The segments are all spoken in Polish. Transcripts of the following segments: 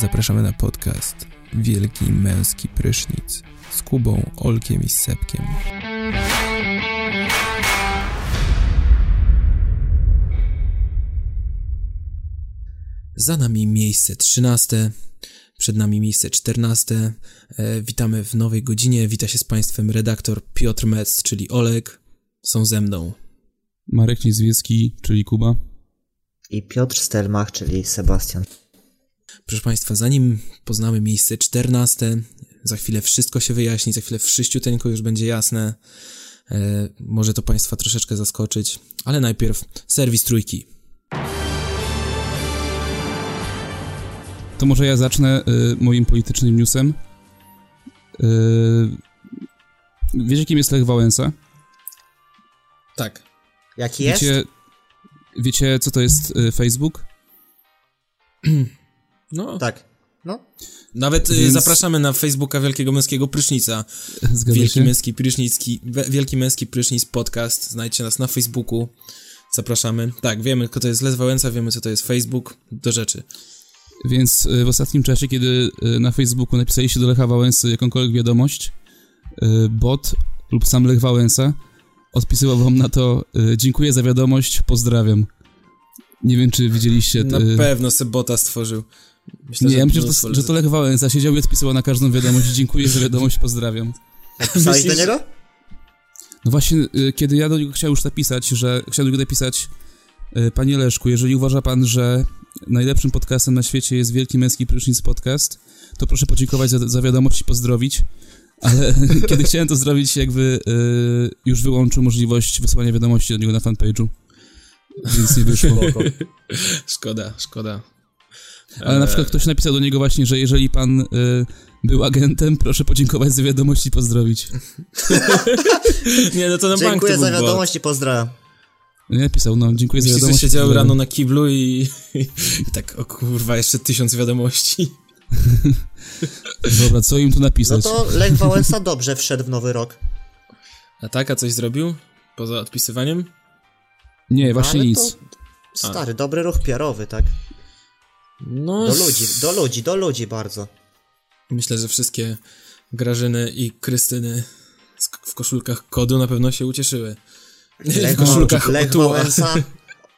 Zapraszamy na podcast Wielki Męski Prysznic z Kubą, Olkiem i Sepkiem. Za nami miejsce 13, przed nami miejsce 14. E, witamy w nowej godzinie. Wita się z Państwem redaktor Piotr Metz, czyli Olek. Są ze mną. Marek Niezwiecki, czyli Kuba. I Piotr Stelmach, czyli Sebastian. Proszę Państwa, zanim poznamy miejsce 14, za chwilę wszystko się wyjaśni, za chwilę wszyściuteńko już będzie jasne. E, może to Państwa troszeczkę zaskoczyć, ale najpierw serwis trójki. To może ja zacznę y, moim politycznym newsem. Y, wiecie, kim jest Lech Wałęsa? Tak. Jaki jest? Wiecie, wiecie co to jest y, Facebook? No, Tak. No. nawet y, Więc- zapraszamy na Facebooka Wielkiego Męskiego Prysznica. Zgadza Wielki się? Męski Prysznicki, Wielki Męski Prysznic podcast. Znajdźcie nas na Facebooku. Zapraszamy. Tak, wiemy, kto to jest Les Wałęsa, wiemy, co to jest Facebook. Do rzeczy. Więc y, w ostatnim czasie, kiedy y, na Facebooku napisaliście do Lecha Wałęsy jakąkolwiek wiadomość, y, bot lub sam Lech Wałęsa odpisywał wam na to y, dziękuję za wiadomość, pozdrawiam. Nie wiem, czy widzieliście... Na y, pewno Sebota stworzył. Myślę, Nie, ja myślę, że to, że to Lech Wałęsa siedział i odpisywał na każdą wiadomość dziękuję za wiadomość, pozdrawiam. Pisałeś do niego? No właśnie, y, kiedy ja do niego chciałem już napisać, że chciałem do niego napisać Panie Leszku, jeżeli uważa pan, że najlepszym podcastem na świecie jest Wielki Męski Prysznic Podcast, to proszę podziękować za, za wiadomość i pozdrowić. Ale kiedy chciałem to zrobić, jakby y, już wyłączył możliwość wysłania wiadomości do niego na fanpage'u. Więc nie wyszło. Szkoda, szkoda. Ale na przykład ktoś napisał do niego właśnie, że jeżeli pan y, był agentem, proszę podziękować za wiadomość i pozdrowić. Nie, no to na bank Dziękuję to za wiadomość i pozdrawiam. Nie napisał, no dziękuję za Myślisz, że wiadomość. siedział rano na kiblu i, i tak, o kurwa, jeszcze tysiąc wiadomości. Dobra, co im tu No napisać? to Lech Wałęsa dobrze wszedł w nowy rok. A tak, a coś zrobił? Poza odpisywaniem? Nie, właśnie Ale nic. Stary, dobry ruch PR-owy, tak? No, Do ludzi, do ludzi, do ludzi bardzo. myślę, że wszystkie Grażyny i Krystyny w koszulkach kodu na pewno się ucieszyły. w Lech, koszulkach Lech. Wałęsa,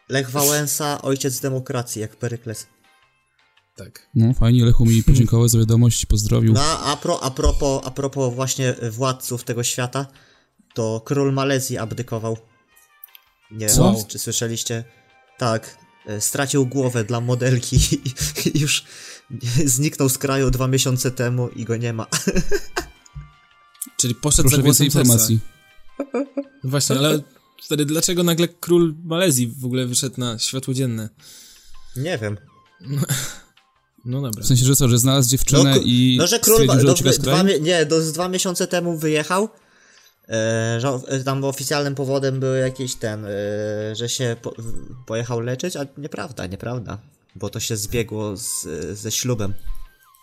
Lech Wałęsa, ojciec demokracji, jak Perykles. Tak. No fajnie, Lechu mi podziękował za wiadomość, pozdrowił. No a, pro, a, propos, a propos właśnie władców tego świata, to król Malezji abdykował. Nie Co? wiem, czy słyszeliście? Tak, e, stracił głowę dla modelki i już zniknął z kraju dwa miesiące temu i go nie ma. Czyli poszedł Proszę za głosem więcej informacji. serca. Właśnie, ale wtedy dlaczego nagle król Malezji w ogóle wyszedł na światło dzienne? Nie wiem. No dobra. W sensie, że co, że znalazł dziewczynę k- i no, że król do, z dwa, nie, do, z dwa miesiące temu wyjechał. E, że, e, tam oficjalnym powodem był jakiś ten, e, że się po, pojechał leczyć, a nieprawda, nieprawda. Bo to się zbiegło z, ze ślubem.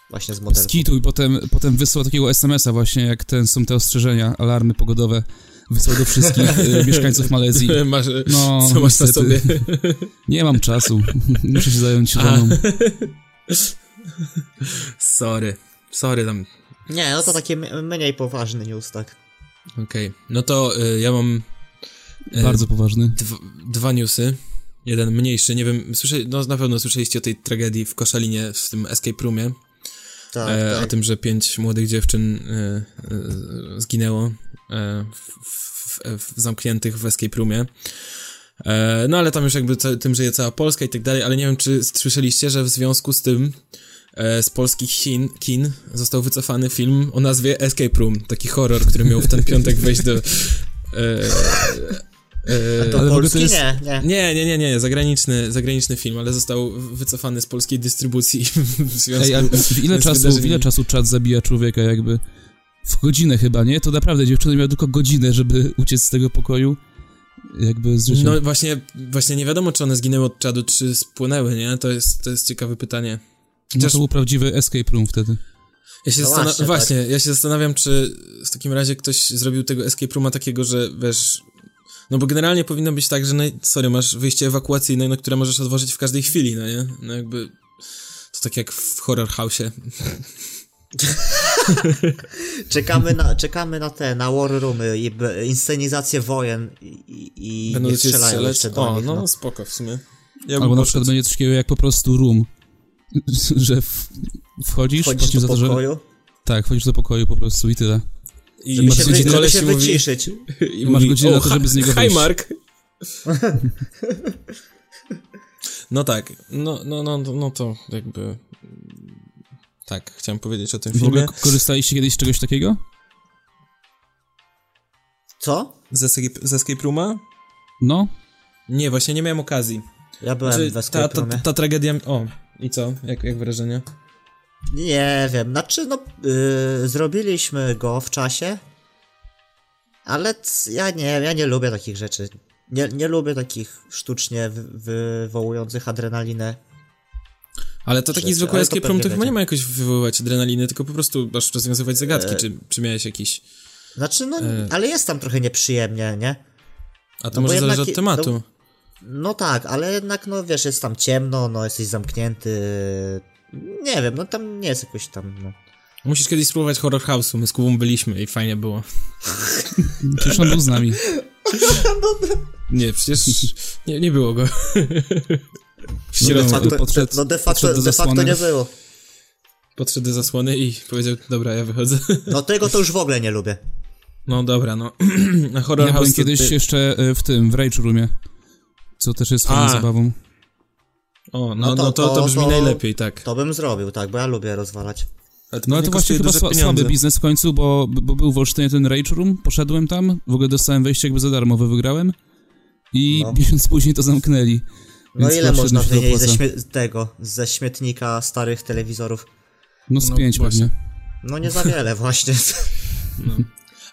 Właśnie z modelką. Skitu i potem, potem wysłał takiego SMS-a właśnie, jak ten są te ostrzeżenia, alarmy pogodowe. Wysłał do wszystkich y, mieszkańców Malezji. Masz, No, co masz na niestety. sobie? Nie mam czasu. Muszę się zająć żoną. Sorry. Sorry tam. Nie, no to taki m- mniej poważny news, tak. Okej. No to y, ja mam y, Bardzo poważny. dw- dwa newsy. Jeden mniejszy, nie wiem, słyszę, no na pewno słyszeliście o tej tragedii w Koszalinie, w tym escape roomie. Tak, e, tak. O tym, że pięć młodych dziewczyn e, e, zginęło e, w, w, w, w zamkniętych w escape roomie. E, no ale tam już jakby tym żyje cała Polska i tak dalej, ale nie wiem, czy słyszeliście, że w związku z tym e, z polskich Chin, kin został wycofany film o nazwie Escape Room, taki horror, który miał w ten piątek wejść do... E, e, To ale polski? to jest- Nie, nie. nie, nie, nie, nie, zagraniczny, zagraniczny film, ale został wycofany z polskiej dystrybucji w związku Ej, a w ile z czasu, w ile czasu czat zabija człowieka jakby? W godzinę chyba, nie? To naprawdę dziewczyna miała tylko godzinę, żeby uciec z tego pokoju. Jakby z życia. No właśnie, właśnie nie wiadomo, czy one zginęły od czadu, czy spłynęły, nie? To jest, to jest ciekawe pytanie. no Chociaż to był prawdziwy escape room wtedy. ja się, No zastan- właśnie, właśnie, tak. ja się zastanawiam, czy w takim razie ktoś zrobił tego escape rooma takiego, że wiesz, No bo generalnie powinno być tak, że no, sorry, masz wyjście ewakuacyjne, no, które możesz otworzyć w każdej chwili, no nie? No jakby... To tak jak w horror house'ie. Czekamy na, czekamy na te, na war roomy i inscenizację wojen i, i Będą nie strzelają strzelać. jeszcze do O, nich, no, no. spoko w sumie. Ja Albo na przykład będzie coś takiego jak po prostu room. Że w, wchodzisz, Wchodzisz do za to, że... pokoju, Tak, wchodzisz do pokoju po prostu i tyle. I żeby masz się, wy, żeby się mówi- wyciszyć. I masz mówi, godzinę na "O, to, żeby z niego hi, wyjść". Mark! No tak, no, no, no, no to jakby... Tak, chciałem powiedzieć o tym W ogóle filmie. korzystaliście kiedyś z czegoś takiego? Co? Z escape, z escape Rooma? No, Nie, właśnie nie miałem okazji. Ja byłem Znaczy, w ta, Escape ta, Roomie. ta tragedia... O, i co? Jak, jak wrażenie? Nie wiem, znaczy no, yy, zrobiliśmy go w czasie, ale c- ja nie ja nie lubię takich rzeczy. Nie, nie lubię takich sztucznie wy, wywołujących adrenalinę. Ale to taki zwykły escape room to chyba nie ma jakoś wywoływać adrenaliny, tylko po prostu masz rozwiązywać zagadki, E. czy, czy miałeś jakiś... Znaczy, no, E. ale jest tam trochę nieprzyjemnie, nie? A to No może jednak zależy od tematu. no- No tak, ale jednak, no wiesz, jest tam ciemno, no jesteś zamknięty. Nie wiem, no tam nie jest jakoś tam, no. Musisz kiedyś spróbować Horror House'u, my z Kubą byliśmy i fajnie było. przecież on był z nami. Nie, przecież nie, nie było go. No Sierot de facto, podszedł- no de facto, do de facto nie było. podszedł do zasłony i powiedział, dobra, ja wychodzę. No tego to już w ogóle nie lubię. No dobra, no. Horror Ja House byłem kiedyś ty... jeszcze e, w tym, w Rage Roomie. Co też jest fajną zabawą. O, no, No no, to- to, to, to- brzmi to- najlepiej, tak. To bym zrobił, tak, bo ja lubię rozwalać. Ale No ale to właśnie chyba sła, słaby biznes w końcu, bo, bo był w Olsztynie ten Rage Room, poszedłem tam, w ogóle dostałem wejście jakby za darmo, wygrałem i No. miesiąc później to zamknęli. No ile można wynieść ze śmie- tego, ze śmietnika starych telewizorów? No z No pięć właśnie. pewnie. No nie za wiele właśnie.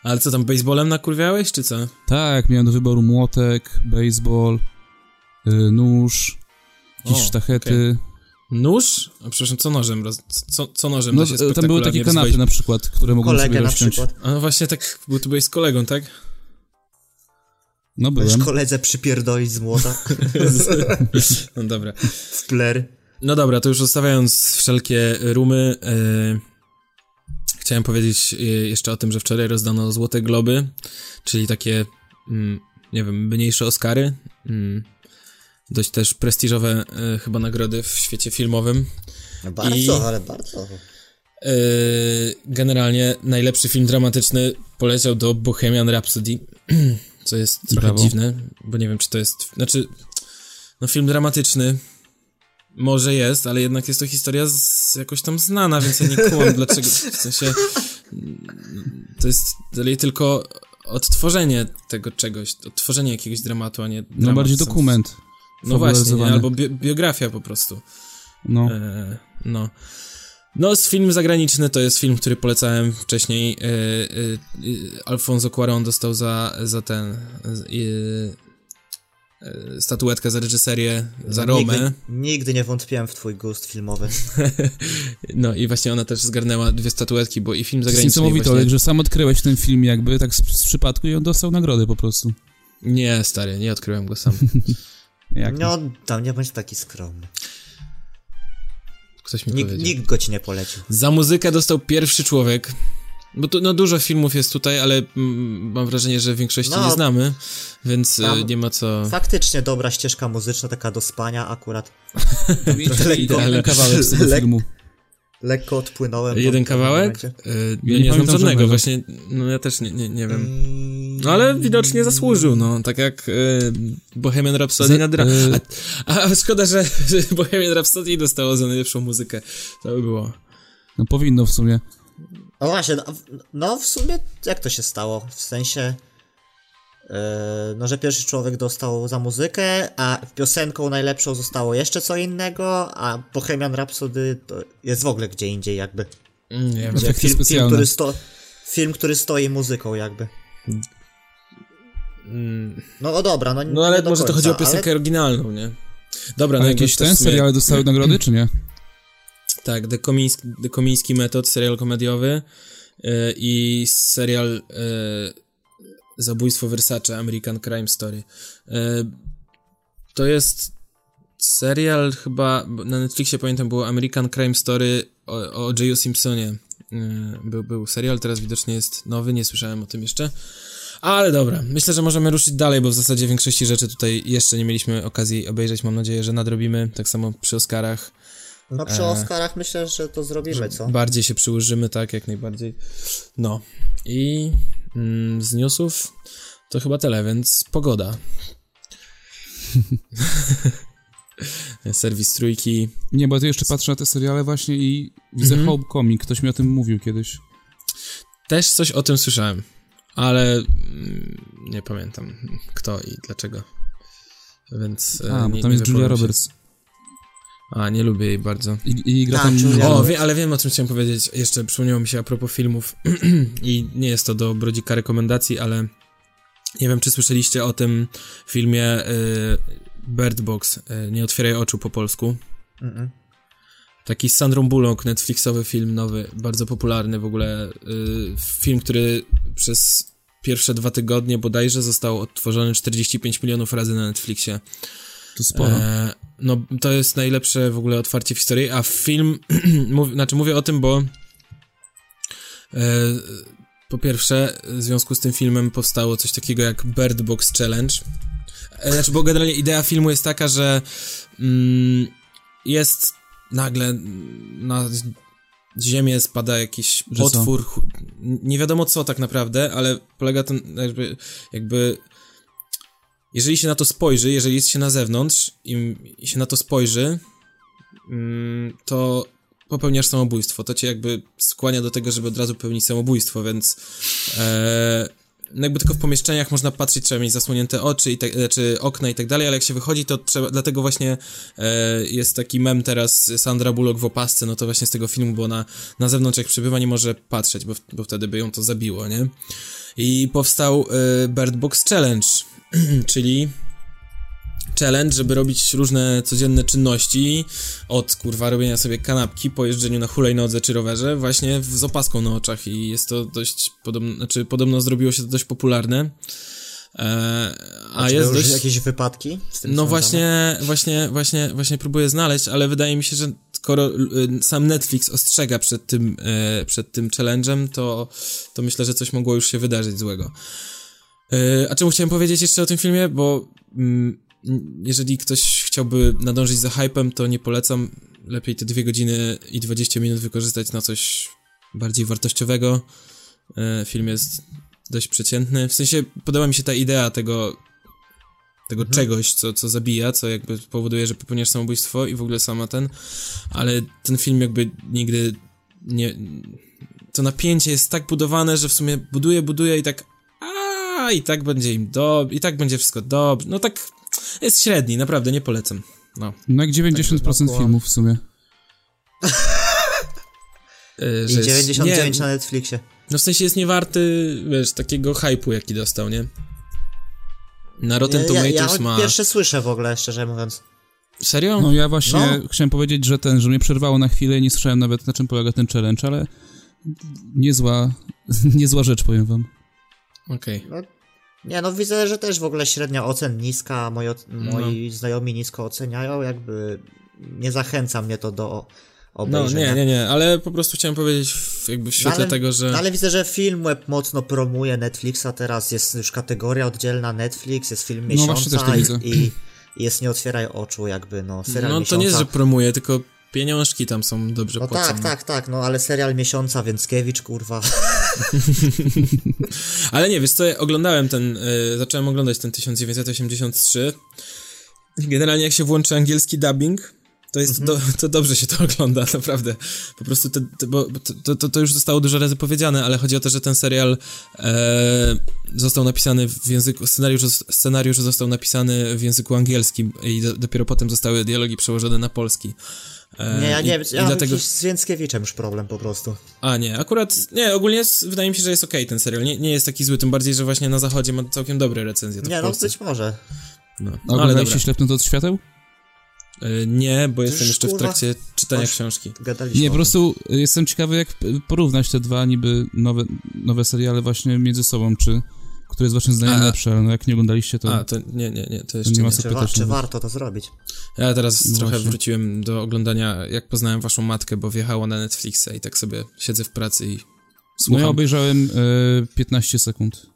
Ale co tam, baseballem nakurwiałeś, czy co? Tak, miałem do wyboru młotek, baseball, y, nóż, jakieś O, sztachety. Nóż? A przepraszam, co nożem? Roz... Co, co nożem No, tam były takie kanapy rozwoić? na przykład, które mogłem sobie Kolegę na rozciąć. przykład. A no właśnie tak, bo ty byłeś z kolegą, tak? No Możesz byłem. koledze przypierdolić z młota No dobra. w plery. No dobra, to już zostawiając wszelkie rumy, e, chciałem powiedzieć e, jeszcze o tym, że wczoraj rozdano Złote Globy, czyli takie, mm, nie wiem, mniejsze Oscary, mm, dość też prestiżowe e, chyba nagrody w świecie filmowym. No bardzo, I- ale bardzo. E, generalnie najlepszy film dramatyczny poleciał do Bohemian Rhapsody, co jest trochę Brawo. dziwne, bo nie wiem, czy to jest, znaczy, no film dramatyczny może jest, ale jednak jest to historia z, jakoś tam znana, więc ja nie kumam dlaczego, w sensie to jest dalej tylko odtworzenie tego czegoś, odtworzenie jakiegoś dramatu, a nie No dramat bardziej sam- dokument. No właśnie, nie? albo bi biografia po prostu. No. E, no. No, z film zagraniczny to jest film, który polecałem wcześniej. E, e, Alfonso Cuarón dostał za, za ten. e, statuetkę za reżyserię, za Romę. Nigdy, nigdy nie wątpiłem w twój gust filmowy. No i właśnie ona też zgarnęła dwie statuetki, bo i film To jest zagraniczny. niesamowite, właśnie... Olek, że sam odkryłeś ten film jakby tak z, z przypadku i on dostał nagrodę po prostu. Nie, stary, nie odkryłem go sam. Jak No, tam nie bądź taki skromny. Ktoś mi Nikt, powiedział. nikt go ci nie polecił. Za muzykę dostał pierwszy człowiek. Bo tu, no dużo filmów jest tutaj, ale mm, mam wrażenie, że w większości No, nie znamy, więc tam- e, nie ma co... Faktycznie dobra ścieżka muzyczna, taka do spania akurat. Lekko- idealny kawałek z tego lek- filmu. Lekko odpłynąłem. Jeden kawałek? E, Ja nie nie, znam żadnego, żadnego. właśnie, no ja też nie, nie, nie wiem. Mm, No ale widocznie zasłużył, no, tak jak e, Bohemian Rhapsody na dra... e, A, a szkoda, że, że Bohemian Rhapsody dostało za najlepszą muzykę. To by było. No powinno w sumie. No właśnie, no, w- no w sumie jak to się stało? W sensie, yy, no że pierwszy człowiek dostał za muzykę, a piosenką najlepszą zostało jeszcze co innego, a Bohemian Rhapsody to jest w ogóle gdzie indziej jakby. Mm, Nie wiem. Film, film, który sto, film, który stoi muzyką jakby. Mm, No, no dobra, no nie No ale może to końca, chodzi o piosenkę oryginalną, nie? Dobra, no jakieś ten seriale dostały nagrody, czy nie? Tak, The Komiński, The Komiński Metod, serial komediowy yy, i serial yy, Zabójstwo Versace, American Crime Story. E, to jest serial chyba, na Netflixie pamiętam było American Crime Story o, o J.U. Simpsonie. Był, był serial, teraz widocznie jest nowy, nie słyszałem o tym jeszcze. Ale dobra, myślę, że możemy ruszyć dalej, bo w zasadzie większości rzeczy tutaj jeszcze nie mieliśmy okazji obejrzeć. Mam nadzieję, że nadrobimy, tak samo przy Oscarach. No przy E, Oscarach myślę, że to zrobimy, co? Bardziej się przyłożymy, tak, jak najbardziej. No. I mm, z newsów to chyba tyle, więc pogoda. Serwis trójki. Nie, bo ja tu jeszcze patrzę na te seriale właśnie i widzę Mhm. Homecoming, ktoś mi o tym mówił kiedyś. Też coś o tym słyszałem, ale mm, nie pamiętam kto i dlaczego. Więc. e, A, bo nie- tam nie jest Julia. Roberts A, nie lubię jej bardzo. i, i gra A, tam... Julia O, Roberts. wie, ale wiem o czym chciałem powiedzieć. Jeszcze przypomniało mi się a propos filmów i nie jest to do brodzika rekomendacji, ale nie wiem, czy słyszeliście o tym filmie y, Bird Box, y, Nie otwieraj oczu po polsku. Mm-mm. Taki Sandrą Bullock, Netflixowy film nowy, bardzo popularny w ogóle. Y, film, który przez pierwsze dwa tygodnie bodajże został odtworzony 45 milionów razy na Netflixie. To sporo. E, no, to jest najlepsze w ogóle otwarcie w historii, a film, mów, znaczy mówię o tym, bo e, po pierwsze, w związku z tym filmem powstało coś takiego jak Bird Box Challenge. E, znaczy, bo generalnie idea filmu jest taka, że mm, jest nagle na ziemię spada jakiś Że co? potwór, chu- nie wiadomo co tak naprawdę, ale polega to jakby, jakby jeżeli się na to spojrzy, jeżeli jest się na zewnątrz i, i się na to spojrzy, mm, to popełniasz samobójstwo. To cię jakby skłania do tego, żeby od razu popełnić samobójstwo, więc e, no jakby tylko w pomieszczeniach można patrzeć, trzeba mieć zasłonięte oczy i tak, czy okna i tak dalej, ale jak się wychodzi, to trzeba, dlatego właśnie e, jest taki mem teraz Sandra Bullock w opasce, no to właśnie z tego filmu, bo na, na zewnątrz jak przybywa nie może patrzeć, bo, bo wtedy by ją to zabiło, nie? I powstał e, Bird Box Challenge, czyli challenge, żeby robić różne codzienne czynności, od kurwa robienia sobie kanapki po jeżdżeniu na hulajnodze czy rowerze, właśnie z opaską na oczach i jest to dość podobno, znaczy podobno zrobiło się to dość popularne. E, a Czy jest dość... jakieś wypadki No właśnie, właśnie, właśnie, właśnie próbuję znaleźć, ale wydaje mi się, że skoro y, sam Netflix ostrzega przed tym, e, przed tym challenge'em, to, to myślę, że coś mogło już się wydarzyć złego. E, a czemu chciałem powiedzieć jeszcze o tym filmie? Bo mm, jeżeli ktoś chciałby nadążyć za hypem, to nie polecam. Lepiej te dwie godziny i 20 minut wykorzystać na coś bardziej wartościowego. E, film jest dość przeciętny. W sensie podoba mi się ta idea tego, tego czegoś, co, co zabija, co jakby powoduje, że popełniasz samobójstwo i w ogóle sama ten, ale ten film jakby nigdy nie... To napięcie jest tak budowane, że w sumie buduje, buduje i tak a i tak będzie im dobrze, i tak będzie wszystko dobrze. No tak jest średni, naprawdę nie polecam. No. No jak 90% Tak, filmów w sumie. Yy, I że jest- 99 nie, na Netflixie. No w sensie jest niewarty, wiesz, takiego hypu, jaki dostał, nie? Na Rotten Ja, ja, Tomatoes ja ma... pierwsze słyszę w ogóle, szczerze mówiąc. Serio? No ja właśnie No. chciałem powiedzieć, że ten, że mnie przerwało na chwilę i nie słyszałem nawet na czym polega ten challenge, ale niezła, niezła rzecz, powiem wam. Okej. No, nie, no widzę, że też w ogóle średnia ocen niska, moi, No. moi znajomi nisko oceniają, jakby nie zachęca mnie to do No obejrzenia. nie, nie, nie, ale po prostu chciałem powiedzieć jakby w świetle ale, tego, że... no, ale widzę, że Filmweb mocno promuje Netflixa teraz, jest już kategoria oddzielna Netflix, jest film No miesiąca właśnie, też to i, widzę. i jest Nie otwieraj oczu, jakby, no, serial No to miesiąca. nie jest, że promuje, tylko pieniążki tam są dobrze No płacone. tak, tak, tak, no ale serial miesiąca, więc Kiewicz, kurwa. Ale nie, wiesz co, ja oglądałem ten, y, zacząłem oglądać ten 1983. Generalnie jak się włączy angielski dubbing, to jest, Mhm. do, to dobrze się to ogląda, naprawdę. Po prostu, te, bo to, to, to już zostało dużo razy powiedziane, ale chodzi o to, że ten serial e, został napisany w języku, scenariusz, scenariusz został napisany w języku angielskim i do, dopiero potem zostały dialogi przełożone na polski. E, Nie, ja nie wiem, i ja dlatego... z Więckiewiczem już problem po prostu. A nie, akurat, nie, ogólnie jest, wydaje mi się, że jest okej ten serial, nie, nie jest taki zły, tym bardziej, że właśnie na zachodzie ma całkiem dobre recenzje, to Nie, no być może. No, no ale oglądaliście dobra. Ślepnąc od świateł? Y, nie, bo jestem Już, jeszcze w trakcie czytania książki. Nie, po prostu jestem ciekawy, jak porównać te dwa niby nowe, nowe seriale właśnie między sobą, czy które jest waszym zdaniem A- lepsze, ale no jak nie oglądaliście, to... A, to nie, nie, nie, to jeszcze nie ma nie. co- Czy, wa- pytasz czy nawet. warto to zrobić? Ja teraz No trochę właśnie. wróciłem do oglądania, jak poznałem waszą matkę, bo wjechała na Netflixa i tak sobie siedzę w pracy i No słucham. ja obejrzałem e, 15 sekund.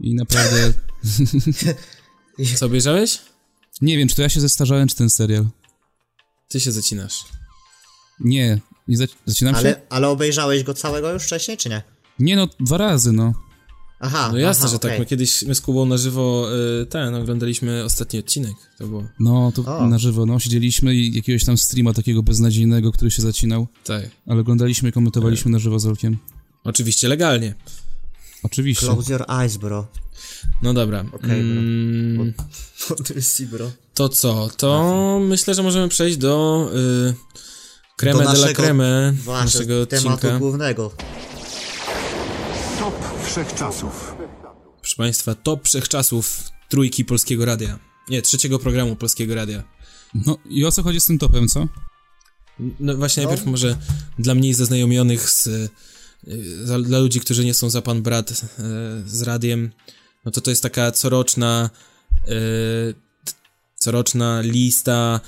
I naprawdę... Co obejrzałeś? nie wiem, czy to ja się zestarzałem, czy ten serial. Ty się zacinasz. Nie, nie zac- zacinam się? Ale, ale obejrzałeś go całego już wcześniej, czy nie? Nie no, dwa razy, no. Aha, No jasne, aha, że tak. okej. My kiedyś, my z Kubą na żywo y, ten, oglądaliśmy ostatni odcinek. To było, No, to O. na żywo, no. Siedzieliśmy i jakiegoś tam streama takiego beznadziejnego, który się zacinał, tak. ale oglądaliśmy i komentowaliśmy na żywo z Olkiem. Oczywiście legalnie. Oczywiście. Close your eyes, bro. No dobra. Okej, bro. Mm, Odyssey, bro. to co? To myślę, że możemy przejść do y, creme Do de la naszego- creme Właśnie, naszego tematu odcinka. głównego. Top wszechczasów. Proszę Państwa, top wszechczasów trójki Polskiego Radia. Nie, trzeciego programu Polskiego Radia. No i o co chodzi z tym topem, co? No właśnie No. najpierw może dla mniej zaznajomionych z, y, za, dla ludzi, którzy nie są za pan brat y, z radiem, no to to jest taka coroczna y, coroczna lista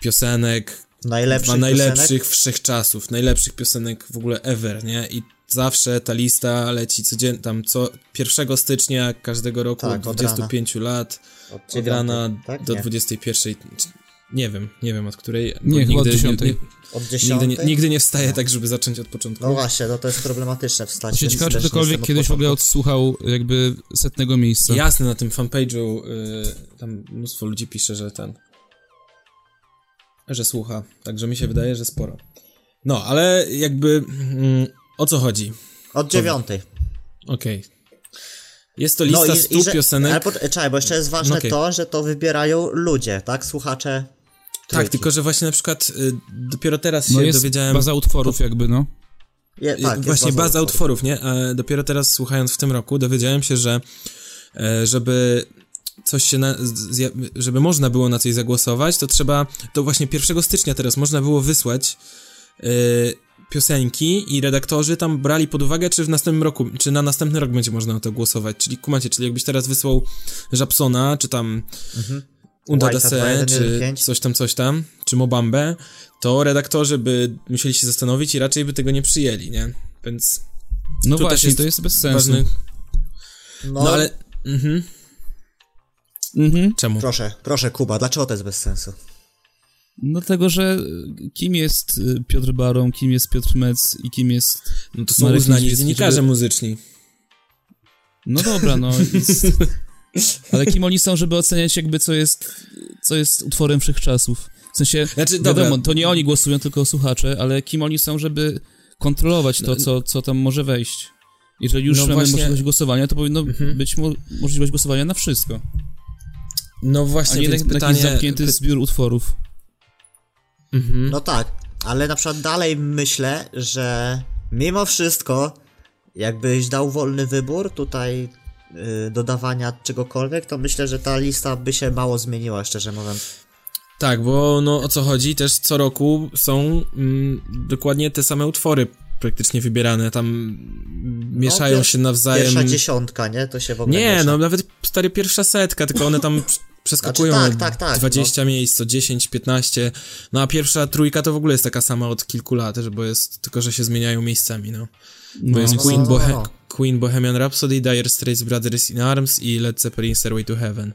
piosenek Najlepszych najlepszych piosenek? wszechczasów, najlepszych piosenek w ogóle ever, nie? I zawsze ta lista leci codziennie, tam co 1 stycznia każdego roku Tak, od od rana. 25 lat Od od rana tak? do Nie. 21. Czy- Nie wiem, nie wiem od której. Nie, chyba od 10. Nie, Od nigdy, dziesiątej? nie, nigdy nie wstaję tak, żeby zacząć od początku. No właśnie, no to jest problematyczne wstać. Się ciekawe, czy ktokolwiek kiedyś w ogóle odsłuchał jakby setnego miejsca. Jasne, na tym fanpage'u y, tam mnóstwo ludzi pisze, że ten. że słucha. Także mi się wydaje, że sporo. No, ale jakby. Mm, o co chodzi? Od dziewiątej. Okej. Jest to lista stu No że- piosenek. Ale pod, czekaj, bo jeszcze jest ważne No okej. to, że to wybierają ludzie, tak? Słuchacze. Tak, trójki. tylko że właśnie na przykład y, dopiero teraz No się jest dowiedziałem. baza utworów jakby, no. Je, Y, tak, jest Właśnie baza utworów. utworów, nie? E, dopiero teraz słuchając w tym roku dowiedziałem się, że e, żeby coś się, na, z, żeby można było na coś zagłosować, to trzeba, to właśnie 1 stycznia teraz można było wysłać e, piosenki i redaktorzy tam brali pod uwagę, czy w następnym roku, czy na następny rok będzie można na to głosować, czyli kumacie, czyli jakbyś teraz wysłał Żabsona, czy tam Unda White'a Dase, 2115. czy coś tam, coś tam, czy Mobambę, to redaktorzy by musieli się zastanowić i raczej by tego nie przyjęli, nie? Więc No właśnie, jest to jest bez sensu. ważny. No, No ale. Mhm. Mhm. Czemu? proszę, proszę Kuba, dlaczego to jest bez sensu? No dlatego, że y, kim jest Piotr Baron, kim jest Piotr Metz i kim jest... No to są Marek uznani dziennikarze żeby- muzyczni. No dobra, no. Jest... Ale kim oni są, żeby oceniać jakby co jest, co jest utworem wszechczasów? W sensie, Znaczy, wiadomo, dobra. to nie oni głosują, tylko słuchacze, ale kim oni są, żeby kontrolować to, co, co tam może wejść? Jeżeli już No mamy właśnie- możliwość głosowania, to powinno Mhm. być mo- możliwość głosowania na wszystko, No a właśnie, nie więc na, na pytanie... jakiś zamknięty zbiór utworów. Mhm. No tak, ale na przykład dalej myślę, że mimo wszystko, jakbyś dał wolny wybór tutaj y, dodawania czegokolwiek, to myślę, że ta lista by się mało zmieniła, szczerze mówiąc. Tak, bo no o co chodzi, też co roku są mm, dokładnie te same utwory praktycznie wybierane, tam mm, mieszają pier- się nawzajem. Pierwsza dziesiątka, nie? To się w ogóle Nie, miesza. no nawet stary pierwsza setka, tylko one tam przeskakują Znaczy, na tak, tak, tak, 20 miejsc, co 10, 15. No a pierwsza trójka to w ogóle jest taka sama od kilku lat, że- bo jest tylko, że się zmieniają miejscami, no. Bo jest no, Queen, no, Bohe- no. Queen Bohemian Rhapsody, Dire Straits Brothers in Arms i Led Zeppelin Stairway to Heaven.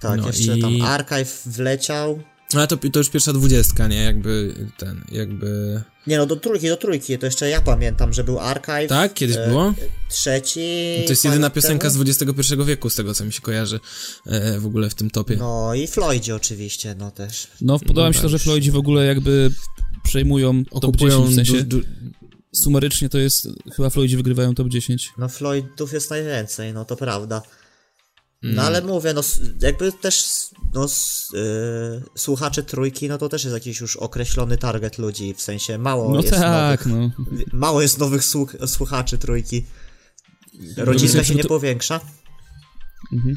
Tak, no jeszcze i- tam Archive wleciał. Ale to, to już pierwsza dwudziestka, nie? Jakby ten, jakby... Nie no, do trójki, do trójki, to jeszcze ja pamiętam, że był Archive. Tak? Kiedyś e, było? Trzeci. To jest jedyna piosenka z temu. XXI wieku, z tego co mi się kojarzy e, w ogóle w tym topie. No i Floydzie oczywiście, no też. No, podoba mi się to, że Floydzi w ogóle jakby przejmują top Okupują 10, w sensie du- du- sumarycznie to jest, chyba Floydzi wygrywają top 10. No Floydów jest najwięcej, no to prawda. No Mm. ale mówię, no jakby też no yy, słuchacze trójki, no to też jest jakiś już określony target ludzi, w sensie mało No jest tak, nowych, no. mało jest nowych słuch słuchaczy trójki. Rodzinka się nie to- powiększa. Mhm.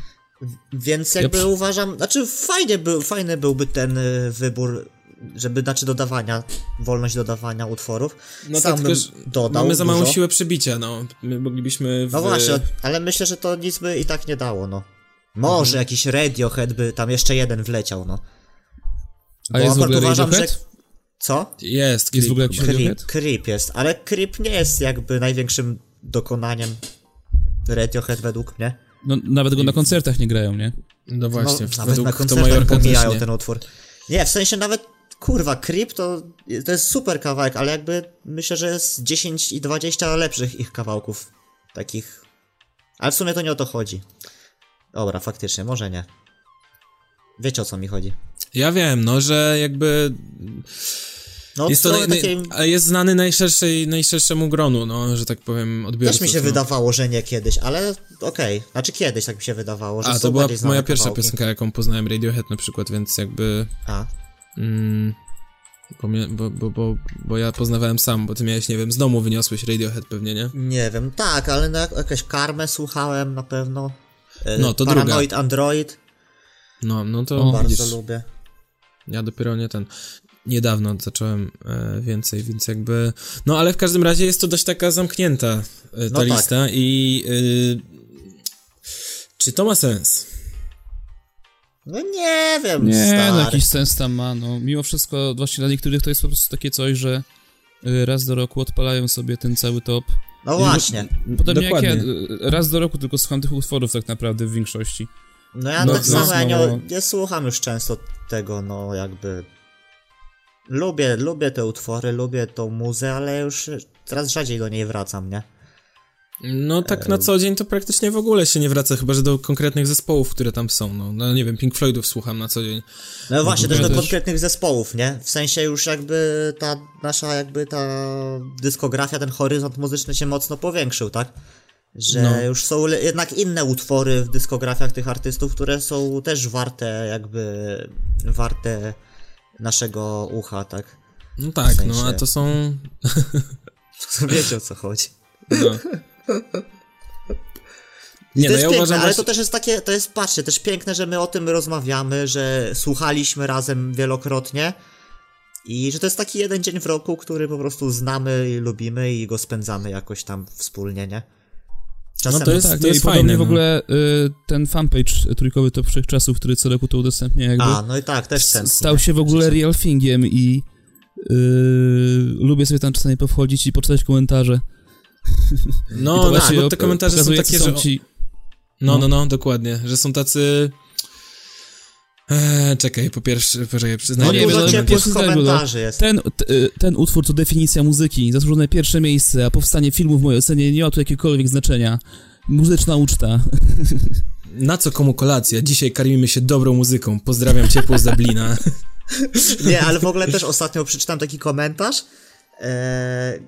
Więc Ja jakby przy- uważam, znaczy fajnie był, fajny byłby ten y, wybór żeby, znaczy dodawania, wolność dodawania utworów. No Sam tak, bym dodał mamy za małą dużo. siłę przebicia, no. My moglibyśmy w... No właśnie, ale myślę, że to nic by i tak nie dało, no. Może Mhm. jakiś Radiohead by tam jeszcze jeden wleciał, no. A jest w ogóle uważam, Radiohead? że... Co? Jest, Jest w ogóle klip jakiś Radiohead? creep jest, ale Creep nie jest jakby największym dokonaniem Radiohead według mnie. No, nawet go na koncertach nie grają, nie? No właśnie, no, nawet na koncertach pomijają ten utwór. Nie, w sensie nawet, kurwa, Creep to, to jest super kawałek, ale jakby myślę, że jest 10 i 20 lepszych ich kawałków. Takich. Ale w sumie to nie o to chodzi. Dobra, faktycznie, może nie. Wiecie o co mi chodzi. Ja wiem, no, że jakby No, jest to naj, takiej... jest znany najszerszej, najszerszemu gronu, no, że tak powiem, odbiorców. Też mi się no. wydawało, że nie kiedyś, ale okej. Znaczy kiedyś tak mi się wydawało, że A, to była moja pierwsza kawałki. piosenka, jaką poznałem Radiohead na przykład, więc jakby... A, Mm, bo, mnie, bo, bo, bo, bo ja poznawałem sam, bo ty miałeś, nie wiem, z domu wyniosłeś Radiohead pewnie, nie? nie wiem, tak, ale na jakąś karmę słuchałem na pewno. E, No, to Paranoid Android, No, no to O, bardzo widzisz, lubię. ja dopiero nie ten... Niedawno zacząłem e, więcej, więc jakby... No, ale w każdym razie jest to dość taka zamknięta e, ta No tak. lista i... Y, czy to ma sens? No nie wiem, Nie, stary. no jakiś sens tam ma, no. Mimo wszystko, właśnie dla niektórych to jest po prostu takie coś, że raz do roku odpalają sobie ten cały top. No właśnie. Potem jak Dokładnie. ja raz do roku tylko słucham tych utworów tak naprawdę w większości. No ja No, tak no, samo, ja no. nie, nie słucham już często tego, no jakby... Lubię, lubię te utwory, lubię tą muzę, ale już coraz rzadziej do niej wracam, nie? No tak na co dzień to praktycznie w ogóle się nie wraca, chyba że do konkretnych zespołów, które tam są, no. No nie wiem, Pink Floydów słucham na co dzień. No właśnie, też do też. konkretnych zespołów, nie? W sensie już jakby ta nasza jakby ta dyskografia, ten horyzont muzyczny się mocno powiększył, tak? Że No. już są jednak inne utwory w dyskografiach tych artystów, które są też warte jakby, warte naszego ucha, tak? No tak, W sensie- no a to są... Wiecie o co chodzi. No. Nie, to no jest ja piękne, uważam ale właśnie... to też jest takie, to jest, patrzcie, też piękne, że my o tym rozmawiamy, że słuchaliśmy razem wielokrotnie i że to jest taki jeden dzień w roku, który po prostu znamy i lubimy i go spędzamy jakoś tam wspólnie, nie? Czasem No to jest- Tak, to no i jest podobnie fajne, w no. ogóle y, ten fanpage trójkowy top wszechczasów, który co roku to udostępnia jakby, A, no i tak, też sens. stał się w ogóle real thingiem i y, lubię sobie tam czasami powchodzić i poczytać komentarze. No, no właśnie bo te komentarze są takie, co że... są ci... No, no. no, no, dokładnie, że są tacy... Eee, czekaj, po pierwsze, poczekaj, No przyznaję. nie dużo no, ciepłych komentarzy jest. Ten, t, y, ten utwór to definicja muzyki, zasłużone pierwsze miejsce, a powstanie filmu w mojej ocenie nie ma tu jakiegokolwiek znaczenia. Muzyczna uczta. Na co komu kolacja? Dzisiaj karmimy się dobrą muzyką. Pozdrawiam ciepło z Dublina. Nie, ale w ogóle też ostatnio przeczytałem taki komentarz. E,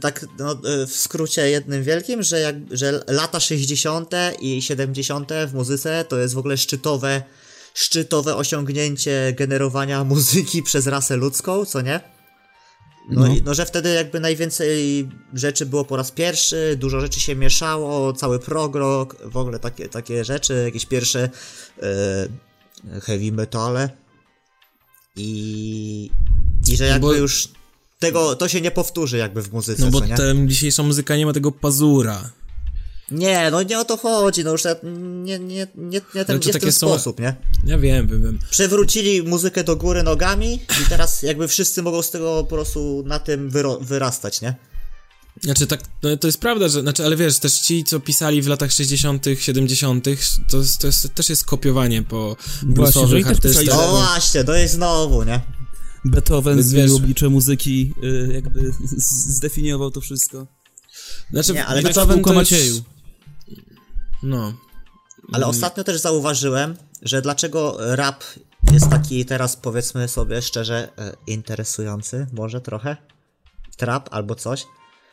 tak no, e, w skrócie jednym wielkim, że, jak, że lata 60. i 70. w muzyce to jest w ogóle szczytowe, szczytowe osiągnięcie generowania muzyki przez rasę ludzką, co nie? No, No. I, no, że wtedy jakby najwięcej rzeczy było po raz pierwszy, dużo rzeczy się mieszało, cały progrok, w ogóle takie, takie rzeczy, jakieś pierwsze e, heavy metale. I, i że jakby bo- już tego, to się nie powtórzy jakby w muzyce, No bo co nie? ta dzisiejsza muzyka nie ma tego pazura. Nie, no nie o to chodzi, no już nie, nie, nie, nie, nie, ten, nie w ten są- sposób, nie? Ja wiem, wiem, wiem. Przewrócili muzykę do góry nogami i teraz jakby wszyscy mogą z tego po prostu na tym wyro- wyrastać, nie? Znaczy tak, no to jest prawda, że, znaczy, ale wiesz, też ci, co pisali w latach 60., 70., to, jest- to jest, też jest kopiowanie po bluesowych pisali artystach. No właśnie, to jest znowu, nie? Beethoven Więc zmienił wiesz- oblicze muzyki, y, jakby zdefiniował to wszystko. Znaczy, Nie, ale Beethoven kółko to Macieju. No. Ale ostatnio też zauważyłem, że dlaczego rap jest taki teraz powiedzmy sobie szczerze e, interesujący, może trochę? Trap albo coś?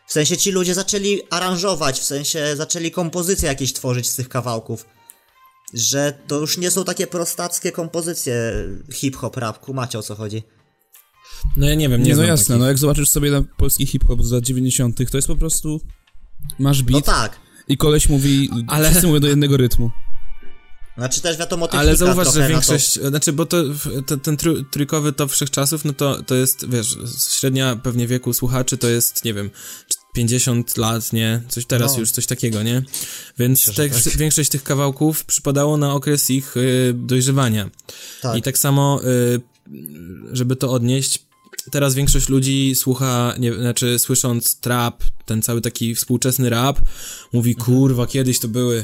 W sensie ci ludzie zaczęli aranżować, w sensie zaczęli kompozycje jakieś tworzyć z tych kawałków. Że to już nie są takie prostackie kompozycje hip-hop, rap, kumacie o co chodzi. No ja nie wiem, nie, Nie, no jasne, takich. no jak zobaczysz sobie na polski hip-hop z lat 90., to jest po prostu... Masz No beat tak. i koleś mówi, Ale- wszyscy mówią do jednego rytmu. Znaczy też wiadomo, technika Ale zauważ, że na większość, znaczy, bo to, w- te- ten tru, trójkowy top wszechczasów, no to, to jest, wiesz, średnia pewnie wieku słuchaczy to jest, nie wiem, 50 lat, nie? Coś teraz No. już, coś takiego, nie? Więc Myślę, tak. większość tych kawałków przypadało na okres ich y, dojrzewania. Tak. I tak samo, y, żeby to odnieść, teraz większość ludzi słucha, nie, znaczy słysząc trap, ten cały taki współczesny rap, mówi, Mhm. kurwa, kiedyś to były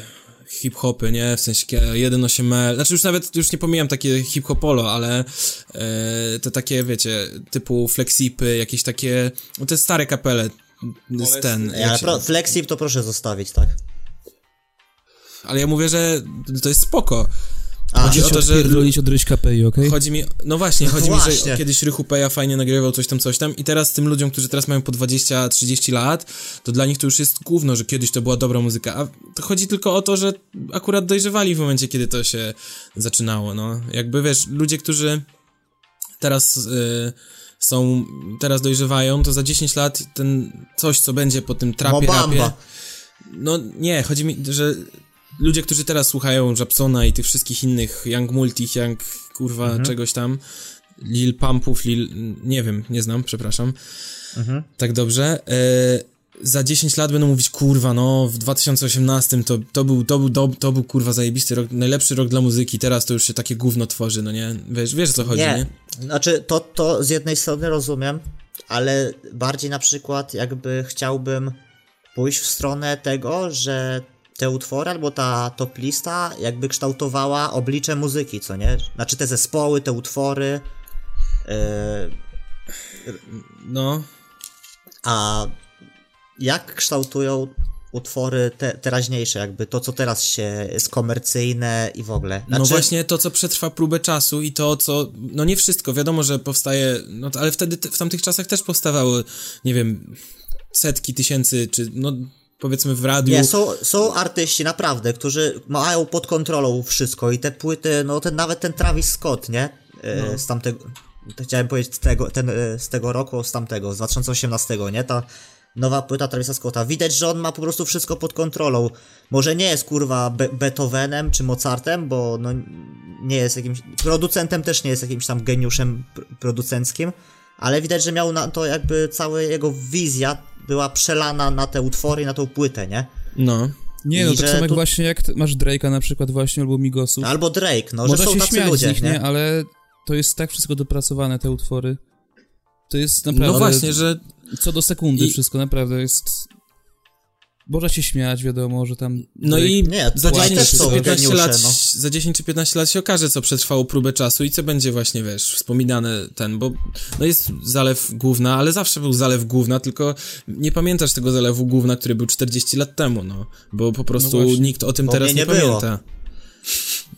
hip-hopy, nie? W sensie kie- 1.8L, znaczy już nawet, już nie pomijam takie hip-hopolo, ale e, te takie, wiecie, typu flexipy, jakieś takie, no te stare kapele, z ten, Ej, jak ale pro, flexip to proszę zostawić, tak? ale ja mówię, że to jest spoko. A, Chodzi o to, że Pierdolić od Ryśka Pei, okej? Chodzi mi, no właśnie, chodzi mi, że Właśnie. kiedyś Rychu Peja fajnie nagrywał coś tam, coś tam i teraz tym ludziom, którzy teraz mają po 20-30 lat, to dla nich to już jest gówno, że kiedyś to była dobra muzyka, a to chodzi tylko o to, że akurat dojrzewali w momencie, kiedy to się zaczynało, no. Jakby, wiesz, ludzie, którzy teraz y, są, teraz dojrzewają, to za 10 lat ten coś, co będzie po tym trapie, rapie, no nie, chodzi mi, że ludzie, którzy teraz słuchają Japsona i tych wszystkich innych Young Multi, Young kurwa Mhm. czegoś tam, Lil Pumpów, Lil, nie wiem, nie znam, przepraszam, Mhm. tak dobrze, e, za 10 lat będą mówić, kurwa, no, w 2018 to, to, był, to, był, to, to był, kurwa, zajebisty rok, najlepszy rok dla muzyki, teraz to już się takie gówno tworzy, no nie? Wiesz, wiesz o co chodzi, nie? Nie, znaczy to, to z jednej strony rozumiem, ale bardziej na przykład jakby chciałbym pójść w stronę tego, że te utwory albo ta top lista jakby kształtowała oblicze muzyki, co nie? Znaczy te zespoły, te utwory, yy, No, a jak kształtują utwory te, teraźniejsze, jakby to, co teraz się jest komercyjne i w ogóle. Znaczy, No właśnie to, co przetrwa próbę czasu i to, co... No nie wszystko, wiadomo, że powstaje... No ale wtedy, te- w tamtych czasach też powstawały, nie wiem, setki tysięcy, czy no powiedzmy w radiu... Nie, są, są artyści naprawdę, którzy mają pod kontrolą wszystko i te płyty, no ten nawet ten Travis Scott, nie? E, Z tamtego, chciałem powiedzieć z tego, ten, e, z tego roku, z tamtego, z 2018, nie? Ta nowa płyta Travisa Scotta. Widać, że on ma po prostu wszystko pod kontrolą. Może nie jest kurwa Be Beethovenem czy Mozartem, bo no nie jest jakimś, producentem też nie jest jakimś tam geniuszem pr producenckim, ale widać, że miał na to jakby cała jego wizja była przelana na te utwory, na tą płytę, nie? No. Nie, no I tak że samo jak tu- właśnie jak masz Drake'a na przykład właśnie, albo Migosów. Albo Drake, no, że Można są się tacy śmiać ludzie, z nich, nie? nie? Ale to jest tak wszystko dopracowane, te utwory. To jest naprawdę... No właśnie, że Co do sekundy I- wszystko, naprawdę jest... Można się śmiać, wiadomo, że tam... No i Nie, za to 10 też czy są 15 geniusze, lat, no. za 10 czy 15 lat się okaże, co przetrwało próbę czasu i co będzie właśnie, wiesz, wspominane ten, bo no jest zalew główna, ale zawsze był zalew główna, tylko nie pamiętasz tego zalewu główna, który był 40 lat temu, no, bo po prostu właśnie. nikt o tym Bo teraz nie, nie było. pamięta.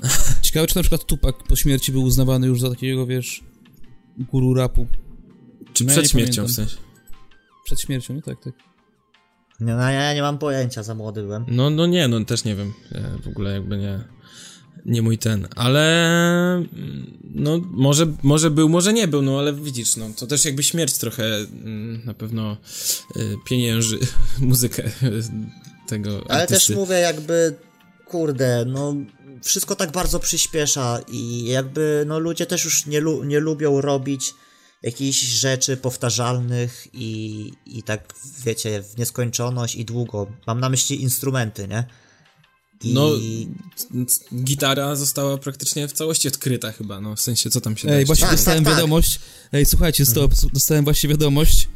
Ciekawe, czy na przykład Tupac po śmierci był uznawany już za takiego, wiesz, guru rapu. Czy No ja przed nie śmiercią pamiętam. w sensie. Przed śmiercią, no tak, tak. No, ja nie mam pojęcia, za młody byłem. No, no nie, no też nie wiem, Ja w ogóle jakby nie, nie mój ten, ale mm, no może, może był, może nie był, no ale widzisz, no to też jakby śmierć trochę mm, na pewno y, pienięży muzykę y, tego Ale artysty. też mówię jakby, kurde, no wszystko tak bardzo przyspiesza i jakby, no ludzie też już nie, lu nie lubią robić jakichś rzeczy powtarzalnych i, i tak, wiecie, w nieskończoność i długo. Mam na myśli instrumenty, nie? I... No, Gitara została praktycznie w całości odkryta chyba, no w sensie co tam się Ej, właśnie Tak, dostałem tak, tak. wiadomość. Ej, słuchajcie, stop, dostałem właśnie wiadomość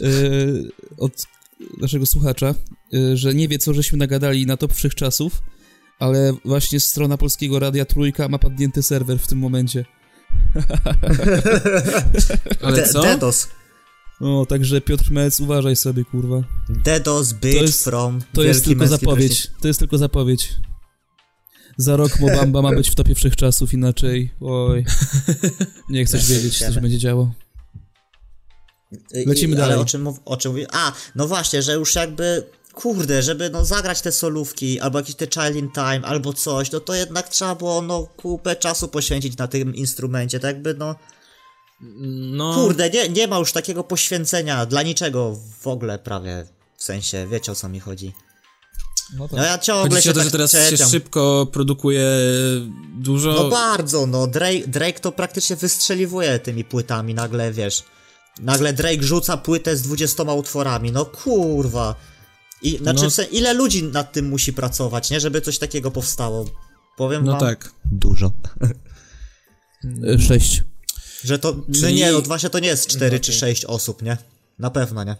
yy, od naszego słuchacza, yy, że nie wie, co żeśmy nagadali na top wszechczasów, ale właśnie strona polskiego radia Trójka ma padnięty serwer w tym momencie. Ale De- co? DDoS. O, także Piotr Mec, uważaj sobie, kurwa. DDoS, bitch jest- from To jest tylko zapowiedź. To jest tylko zapowiedź. Za rok Mobamba ma być w topie wszechczasów, inaczej. Oj. Nie chcesz Ja wiedzieć, co się będzie działo. Lecimy i, dalej. Ale o czym, o czym mówię? A, no właśnie, że już jakby, kurde, żeby no zagrać te solówki, albo jakiś te Child in Time, albo coś, no to jednak trzeba było no kupę czasu poświęcić na tym instrumencie, tak jakby no, No, kurde, nie, nie ma już takiego poświęcenia dla niczego w ogóle prawie, w sensie, wiecie o co mi chodzi. No tak. No ja ciągle Chodzi się o to, tak że teraz się czepiam. szybko produkuje dużo... No bardzo, no Drake, Drake to praktycznie wystrzeliwuje tymi płytami, nagle wiesz. Nagle Drake rzuca płytę z 20 utworami, no kurwa. I, znaczy, No. w ile ludzi nad tym musi pracować, nie? Żeby coś takiego powstało. Powiem No wam, tak. dużo. Sześć. Że to, no Czyli- nie, no właśnie to nie jest 4 No czy okej. 6 osób, nie? Na pewno nie.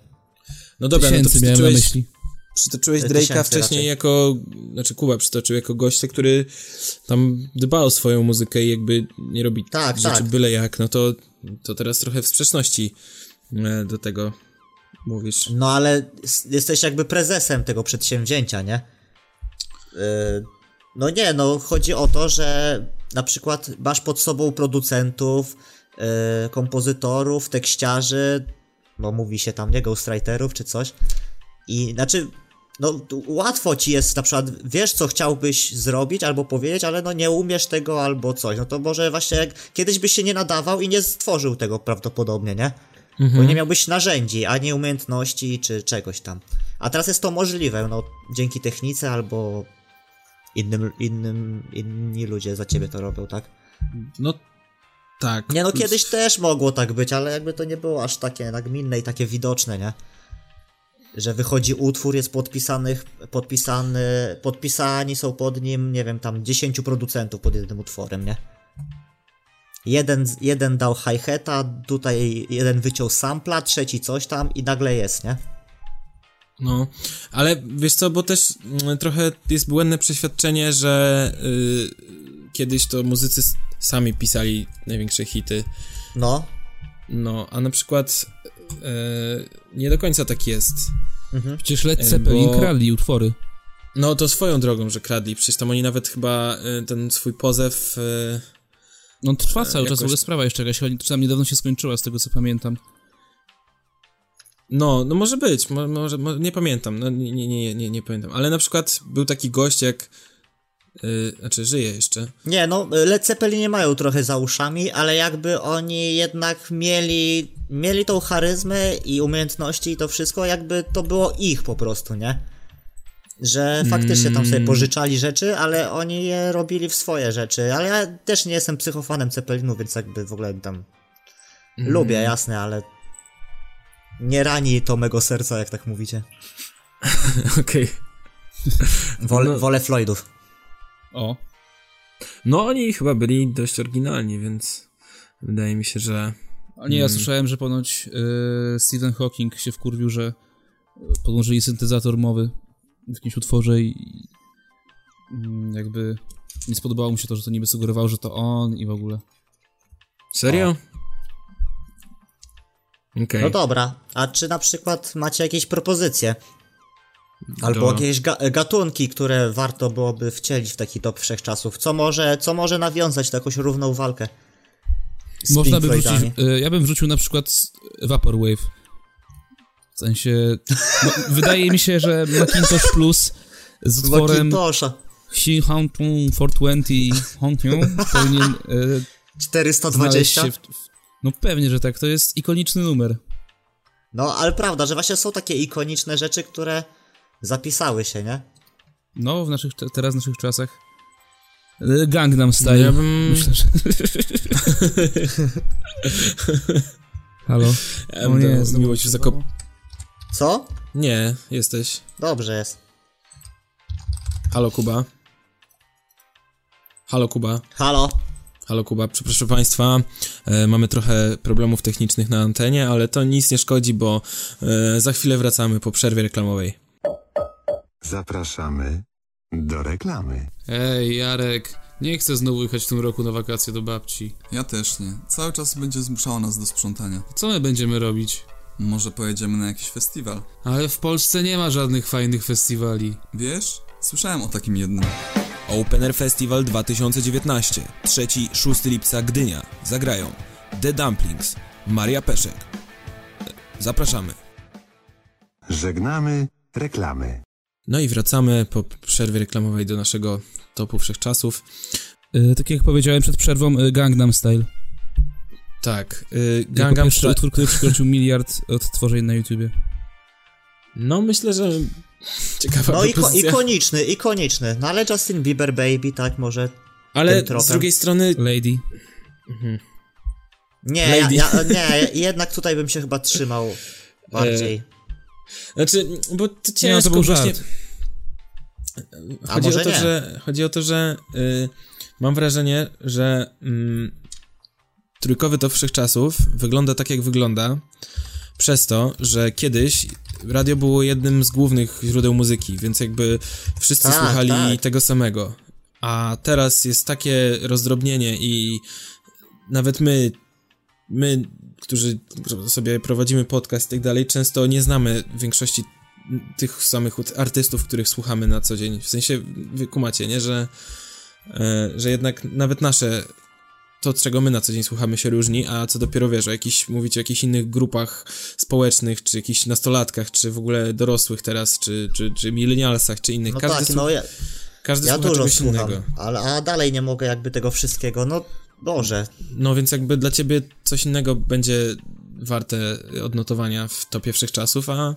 No dobra, no to Tysięcy miałem na przytoczyłeś, myśli. przytoczyłeś Tysięcy Drake'a wcześniej raczej. jako... Znaczy Kuba przytoczył jako gościa, który tam dba o swoją muzykę i jakby nie robi Tak, rzeczy tak. byle jak, no to, to teraz trochę w sprzeczności e, do tego mówisz. No ale jesteś jakby prezesem tego przedsięwzięcia, nie? Yy, no nie, no chodzi o to, że na przykład masz pod sobą producentów, yy, kompozytorów, tekściarzy, no mówi się tam nie ghostwriterów czy coś. I znaczy, no łatwo ci jest na przykład, wiesz co chciałbyś zrobić albo powiedzieć, ale no nie umiesz tego albo coś. No to może właśnie kiedyś byś się nie nadawał i nie stworzył tego prawdopodobnie, nie? Bo nie miałbyś narzędzi, ani umiejętności, czy czegoś tam. A teraz jest to możliwe, no, dzięki technice albo innym, innym, inni ludzie za ciebie to robią, tak? No tak. Nie no, kiedyś też mogło tak być, ale jakby to nie było aż takie nagminne i takie widoczne, nie? Że wychodzi utwór, jest podpisanych, podpisany, podpisani są pod nim, nie wiem, tam 10 producentów pod jednym utworem, nie? Jeden, jeden dał hi-hata, tutaj jeden wyciął sampla, trzeci coś tam i nagle jest, nie? No, ale wiesz co, bo też mm, trochę jest błędne przeświadczenie, że y, kiedyś to muzycy sami pisali największe hity. No, No, a na przykład y, nie do końca tak jest. Przecież Led E, Zeppelin bo- kradli utwory. No, to swoją drogą, że kradli. Przecież tam oni nawet chyba y, ten swój pozew. Y, No trwa cały czas, jakoś- w ogóle sprawa jeszcze jakaś, czy tam niedawno się skończyła, z tego co pamiętam. no, no może być, mo, może, mo, nie pamiętam, no nie, nie, nie, nie, nie pamiętam. Ale na przykład był taki gość jak. Y, znaczy, żyje jeszcze. Nie, no, Led Zeppelin nie mają trochę za uszami, ale jakby oni jednak mieli, mieli tą charyzmę i umiejętności i to wszystko, jakby to było ich po prostu, nie? Że faktycznie tam sobie pożyczali rzeczy, ale oni je robili w swoje rzeczy. Ale ja też nie jestem psychofanem Zeppelinu, więc jakby w ogóle tam lubię, jasne, ale nie rani to mego serca, jak tak mówicie. Okej. Wolę, No. wolę Floydów. O. No, oni chyba byli dość oryginalni, więc wydaje mi się, że. A nie, ja słyszałem, że ponoć e, Stephen Hawking się wkurwił, że podłożyli syntezator mowy w jakimś utworze i mm, jakby nie spodobało mu się to, że to niby sugerowało, że to on i w ogóle. Serio? Okej. No dobra, a czy na przykład macie jakieś propozycje? Albo Do- jakieś ga gatunki, które warto byłoby wcielić w taki top wszechczasów? Co może, co może nawiązać jakąś równą walkę? Z Można Pink by wrzucić, e, ja bym wrzucił na przykład Vaporwave. W sensie, no, wydaje mi się, że Macintosh Plus z utworem Macintosha. Hong 420 Hong powinien e, 420? znaleźć się w, w, No pewnie, że tak, to jest ikoniczny numer. No, ale prawda, że właśnie są takie ikoniczne rzeczy, które zapisały się, nie? No, w naszych, te- teraz w naszych czasach. E, Gangnam Style. Ja bym- Myślę, że... Halo? O nie, znowu miło cię się zakop... Co? Nie, jesteś. Dobrze jest. Halo, Kuba. Halo, Kuba. Halo? Halo, Kuba. Przepraszam Państwa, e, mamy trochę problemów technicznych na antenie, ale to nic nie szkodzi, bo e, za chwilę wracamy po przerwie reklamowej. Zapraszamy do reklamy. Ej, Jarek, nie chcę znowu jechać w tym roku na wakacje do babci. Ja też nie. Cały czas będzie zmuszała nas do sprzątania. Co my będziemy robić? Może pojedziemy na jakiś festiwal. Ale w Polsce nie ma żadnych fajnych festiwali. Wiesz? Słyszałem o takim jednym. Open Air Festival 2019. 3-6 lipca Gdynia. Zagrają The Dumplings, Maria Peszek. Zapraszamy. Żegnamy reklamy. No i wracamy po przerwie reklamowej do naszego topu wszechczasów. E, tak jak powiedziałem przed przerwą, e, Gangnam Style. Tak, y, Gangnam Style. utwór, który przekroczył miliard odtworzeń na YouTubie. No myślę, że Ciekawa No iko- ikoniczny, ikoniczny. No ale Justin Bieber Baby, tak, może... Ale z drugiej strony Lady. Nie, ja, Lady. ja, nie, jednak tutaj bym się chyba trzymał bardziej. Znaczy, bo to Nie, no, ciężko to był właśnie... żart. Chodzi o może to, nie. że chodzi o to, że y, mam wrażenie, że mm, trójkowy top wszechczasów wygląda tak, jak wygląda, przez to, że kiedyś radio było jednym z głównych źródeł muzyki, więc jakby wszyscy Tak, słuchali tak. tego samego. A teraz jest takie rozdrobnienie i nawet my, my, którzy sobie prowadzimy podcast i tak dalej, często nie znamy większości tych samych artystów, których słuchamy na co dzień. W sensie, wy kumacie, nie? Że, e, że jednak nawet nasze, to czego my na co dzień słuchamy się różni, a co dopiero wiesz, o jakichś, mówić o jakichś innych grupach społecznych, czy jakichś nastolatkach, czy w ogóle dorosłych teraz, czy, czy, czy milenialsach, czy innych. No każdy tak, no ja, każdy ja słucha dużo czegoś słucham, innego. ale, a dalej nie mogę jakby tego wszystkiego, no Boże. No więc jakby dla ciebie coś innego będzie warte odnotowania w topie wszechczasów, a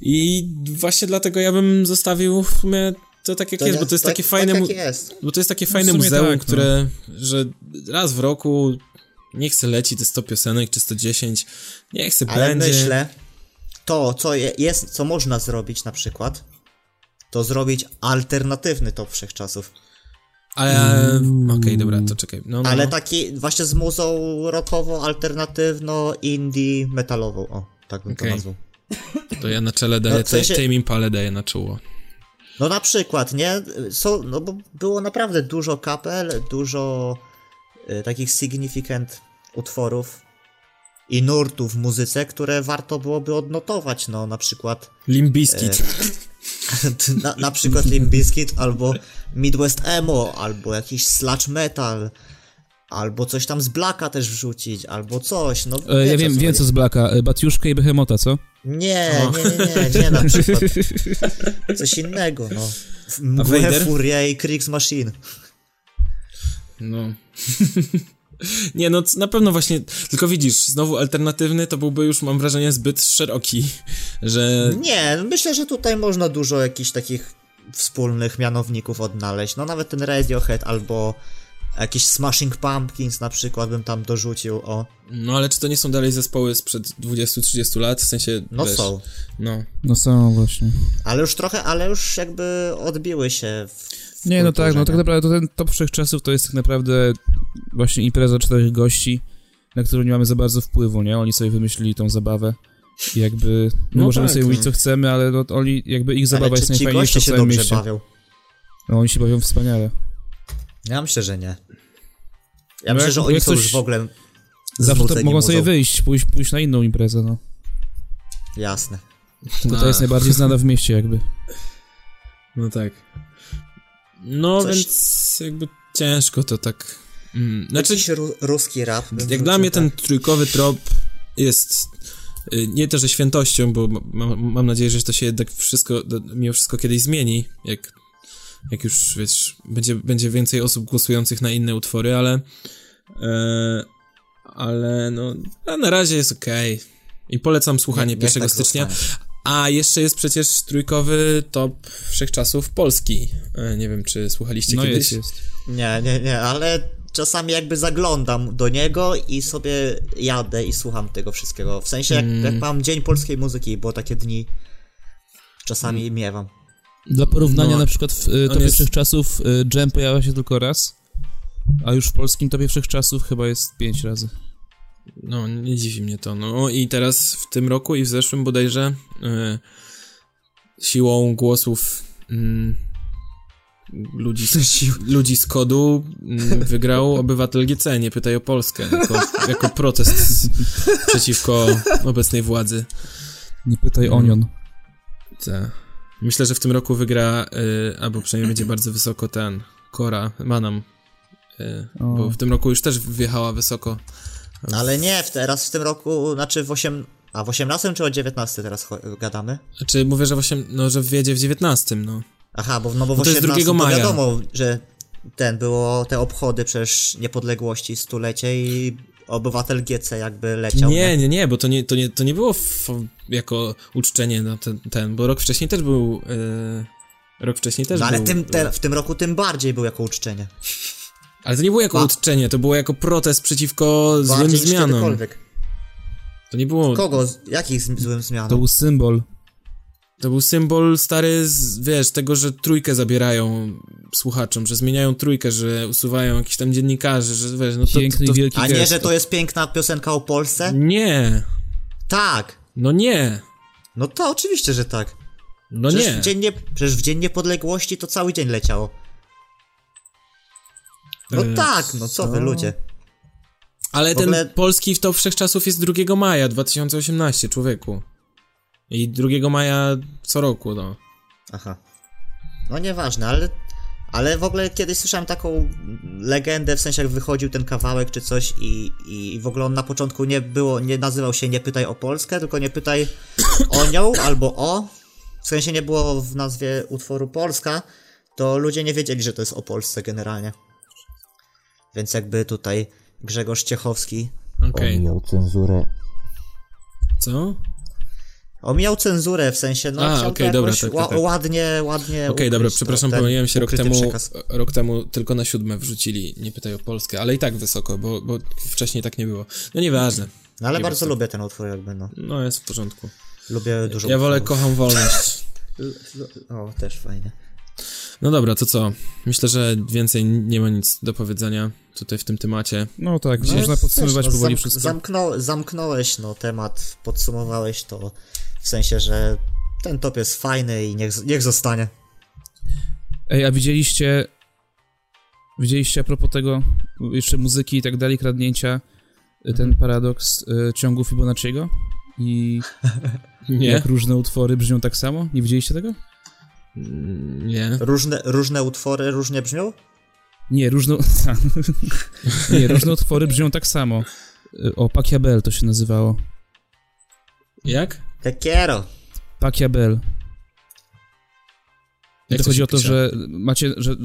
i właśnie dlatego ja bym zostawił w sumie to tak jak jest, bo to jest tak, takie fajne Tak mu- jak jest. bo to jest takie No fajne sumie muzeum, tak, no. które, że raz w roku nie chce leci te 100 piosenek czy 110, nie chce Ale będzie. myślę, to co je, jest, co można zrobić na przykład, to zrobić alternatywny top wszechczasów. Ale okej, dobra, to czekaj. No, no, Ale no. taki właśnie z muzą rockową, alternatywno, indie, metalową. O, tak bym Okej. to nazwał. to ja na czele daję, No, w sensie- tej Tame Impale daję na czoło. No na przykład, nie? Są, no bo było naprawdę dużo kapel, dużo y, takich significant utworów i nurtów w muzyce, które warto byłoby odnotować, no na przykład Limbiskit. na, na przykład Limp Bizkit albo Midwest Emo, albo jakiś sludge metal, albo coś tam z Blacka też wrzucić, albo coś, no E, ja wiem, co wiem co z Blacka. E, Batiuszkę i Behemota, co? Nie, nie, nie, nie, nie na przykład. Coś innego, no. Mgłę? Furię i Kriegs Machine. No. Nie, no na pewno właśnie, tylko widzisz, znowu alternatywny to byłby już, mam wrażenie, zbyt szeroki, że... Nie, myślę, że tutaj można dużo jakichś takich wspólnych mianowników odnaleźć. No nawet ten Radiohead albo jakiś Smashing Pumpkins na przykład bym tam dorzucił, o. No ale czy to nie są dalej zespoły sprzed 20-30 lat, w sensie, No wiesz, są. No, No są właśnie. Ale już trochę, ale już jakby odbiły się w, w Nie, no tak, no tak naprawdę to ten top wszechczasów to jest tak naprawdę właśnie impreza czterech gości, na którą nie mamy za bardzo wpływu, nie? Oni sobie wymyślili tą zabawę. I jakby my No możemy tak, sobie no. mówić co chcemy, ale no, oni, jakby ich zabawa Ale jest najfajniejsza w się całym mieście. bawią? No, oni się bawią wspaniale. Ja myślę, że nie. Ja No myślę, jak- że oni są coś- już w ogóle Zawsze to mogą muzą. sobie wyjść, pójść, pójść na inną imprezę, no. Jasne. Tylko A. to jest najbardziej znana w mieście jakby. no tak. No Coś- więc jakby ciężko to tak... Mm, znaczy, Jakiś ru, ruski rap. jak wrzucił, dla mnie ten tak. trójkowy trop jest y, nie to, że świętością, bo mam, mam nadzieję, że to się jednak wszystko, mimo wszystko kiedyś zmieni, jak, jak już, wiesz, będzie, będzie więcej osób głosujących na inne utwory, ale e, ale no, a na razie jest okej. I polecam słuchanie Nie- niech 1 tak stycznia. zostanie. A jeszcze jest przecież trójkowy top wszechczasów Polski. E, nie wiem, czy słuchaliście No kiedyś. jest, jest. Nie, nie, nie, ale czasami jakby zaglądam do niego i sobie jadę i słucham tego wszystkiego. W sensie jak, Mm. jak mam Dzień Polskiej Muzyki, bo takie dni czasami Mm. miewam. Dla porównania No, na przykład w y, topie jest- wszechczasów y, Jam pojawia się tylko raz, a już w polskim topie wszechczasów chyba jest pięć razy. No, nie dziwi mnie to. No i teraz w tym roku i w zeszłym bodajże e, siłą głosów mm, ludzi, z, ludzi z kodu mm, wygrał obywatel GC, nie pytaj o Polskę, jako, jako protest z, przeciwko obecnej władzy. Nie pytaj Mm. Onion. Te. Myślę, że w tym roku wygra, y, albo przynajmniej będzie bardzo wysoko ten, Kora, Manam. Y, bo w tym roku już też wjechała wysoko. Ale nie, w, teraz w tym roku, znaczy w 8... A w 18 czy o 19 teraz gadamy? Znaczy, mówię, że w osiem, no, że wjedzie w 19, no. Aha, bo, no bo w Bo to jest 18 2 to maja. wiadomo, że ten, było te obchody przecież niepodległości, stulecie i obywatel GC jakby leciał. Nie, nie, nie, bo to nie, to nie, to nie było f- jako uczczenie na ten, ten, bo rok wcześniej też był. e, rok wcześniej też No ale był. tym, te, w tym roku tym bardziej był jako uczczenie. Ale to nie było jako Ba- uczczenie, to było jako protest przeciwko złym Bardziej zmianom. kiedykolwiek. To nie było. Kogo? z- Jakich złym zmianom? To był symbol. To był symbol stary, z, wiesz, tego, że trójkę zabierają słuchaczom, że zmieniają trójkę, że usuwają jakichś tam dziennikarzy, że wiesz, no to. Piękny to, to, wielki A nie, gest. że to jest piękna piosenka o Polsce? Nie, Tak. no nie, No to oczywiście, że tak. no Przecież, nie. W dzień nie, przecież w Dzień Niepodległości to cały dzień leciało. No E, tak, no co wy ludzie. Ale w ten ogóle- polski w to wszechczasów jest 2 maja 2018, człowieku. I 2 maja co roku, no. Aha. No nieważne, ale, ale w ogóle kiedyś słyszałem taką legendę, w sensie jak wychodził ten kawałek czy coś i, i w ogóle on na początku nie było, nie nazywał się Nie pytaj o Polskę, tylko Nie pytaj o nią albo o. W sensie nie było w nazwie utworu Polska, to ludzie nie wiedzieli, że to jest o Polsce generalnie. Więc jakby tutaj Grzegorz Ciechowski Okej. omijał cenzurę. Co? Omijał cenzurę, w sensie, no A, to dobra, jakoś tak, tak, tak. ładnie, ładnie Okej, dobra, ukryć przepraszam, ten pomyliłem się rok temu, przekaz. rok temu tylko na siódme wrzucili, nie pytaj o Polskę, ale i tak wysoko, bo, bo wcześniej tak nie było. No nieważne, No ale Nie bardzo lubię ten utwór jakby, no. no jest w porządku. Lubię dużo Ja wolę, utworów. kocham wolność. O, też fajnie. No dobra, to co? Myślę, że więcej nie ma nic do powiedzenia tutaj w tym temacie. No tak, No, można wiesz, podsumować no, powoli zamk- wszystko. Zamknął, zamknąłeś no temat, podsumowałeś to w sensie, że ten top jest fajny i niech, niech zostanie. Ej, a widzieliście... Widzieliście a propos tego, jeszcze muzyki i tak dalej, kradnięcia, y, ten paradoks y, ciągu Fibonacciego? I Nie? jak różne utwory brzmią tak samo? Nie widzieliście tego? Mm, Nie. Różne, różne utwory różnie brzmią? Nie, różne... nie, różne utwory brzmią tak samo. Y, O, Pachiabel to się nazywało. Jak? Tekiero. Pachiabel. I Jak to chodzi o to, pisze? że macie, że y,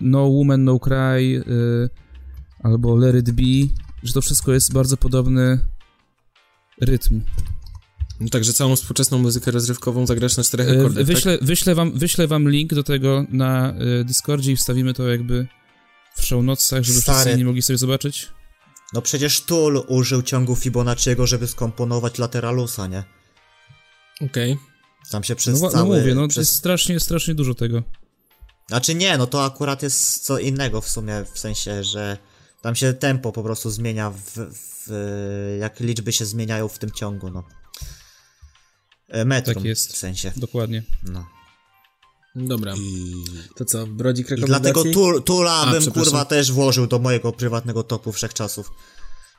No Woman, No Cry y, albo Let It Be, że to wszystko jest bardzo podobny rytm. No także całą współczesną muzykę rozrywkową zagrasz na czterech Y, akordach, tak? wyślę, wyślę, wam, wyślę wam link do tego na y, Discordzie i wstawimy to jakby w show notesach, żeby Stary. wszyscy inni mogli sobie zobaczyć. No przecież Tool użył ciągu Fibonacciego, żeby skomponować Lateralusa, nie? Okej. Tam się No, przez no cały... mówię, no przez... jest strasznie, strasznie dużo tego. Znaczy nie, no to akurat jest co innego w sumie, w sensie, że tam się tempo po prostu zmienia w, w jak liczby się zmieniają w tym ciągu, no. E, Metrum Tak jest. w sensie, Dokładnie. no. Dobra. I, To co, brodzik i rekomendacji? dlatego Tool, Tula A, bym kurwa też włożył do mojego prywatnego topu wszechczasów.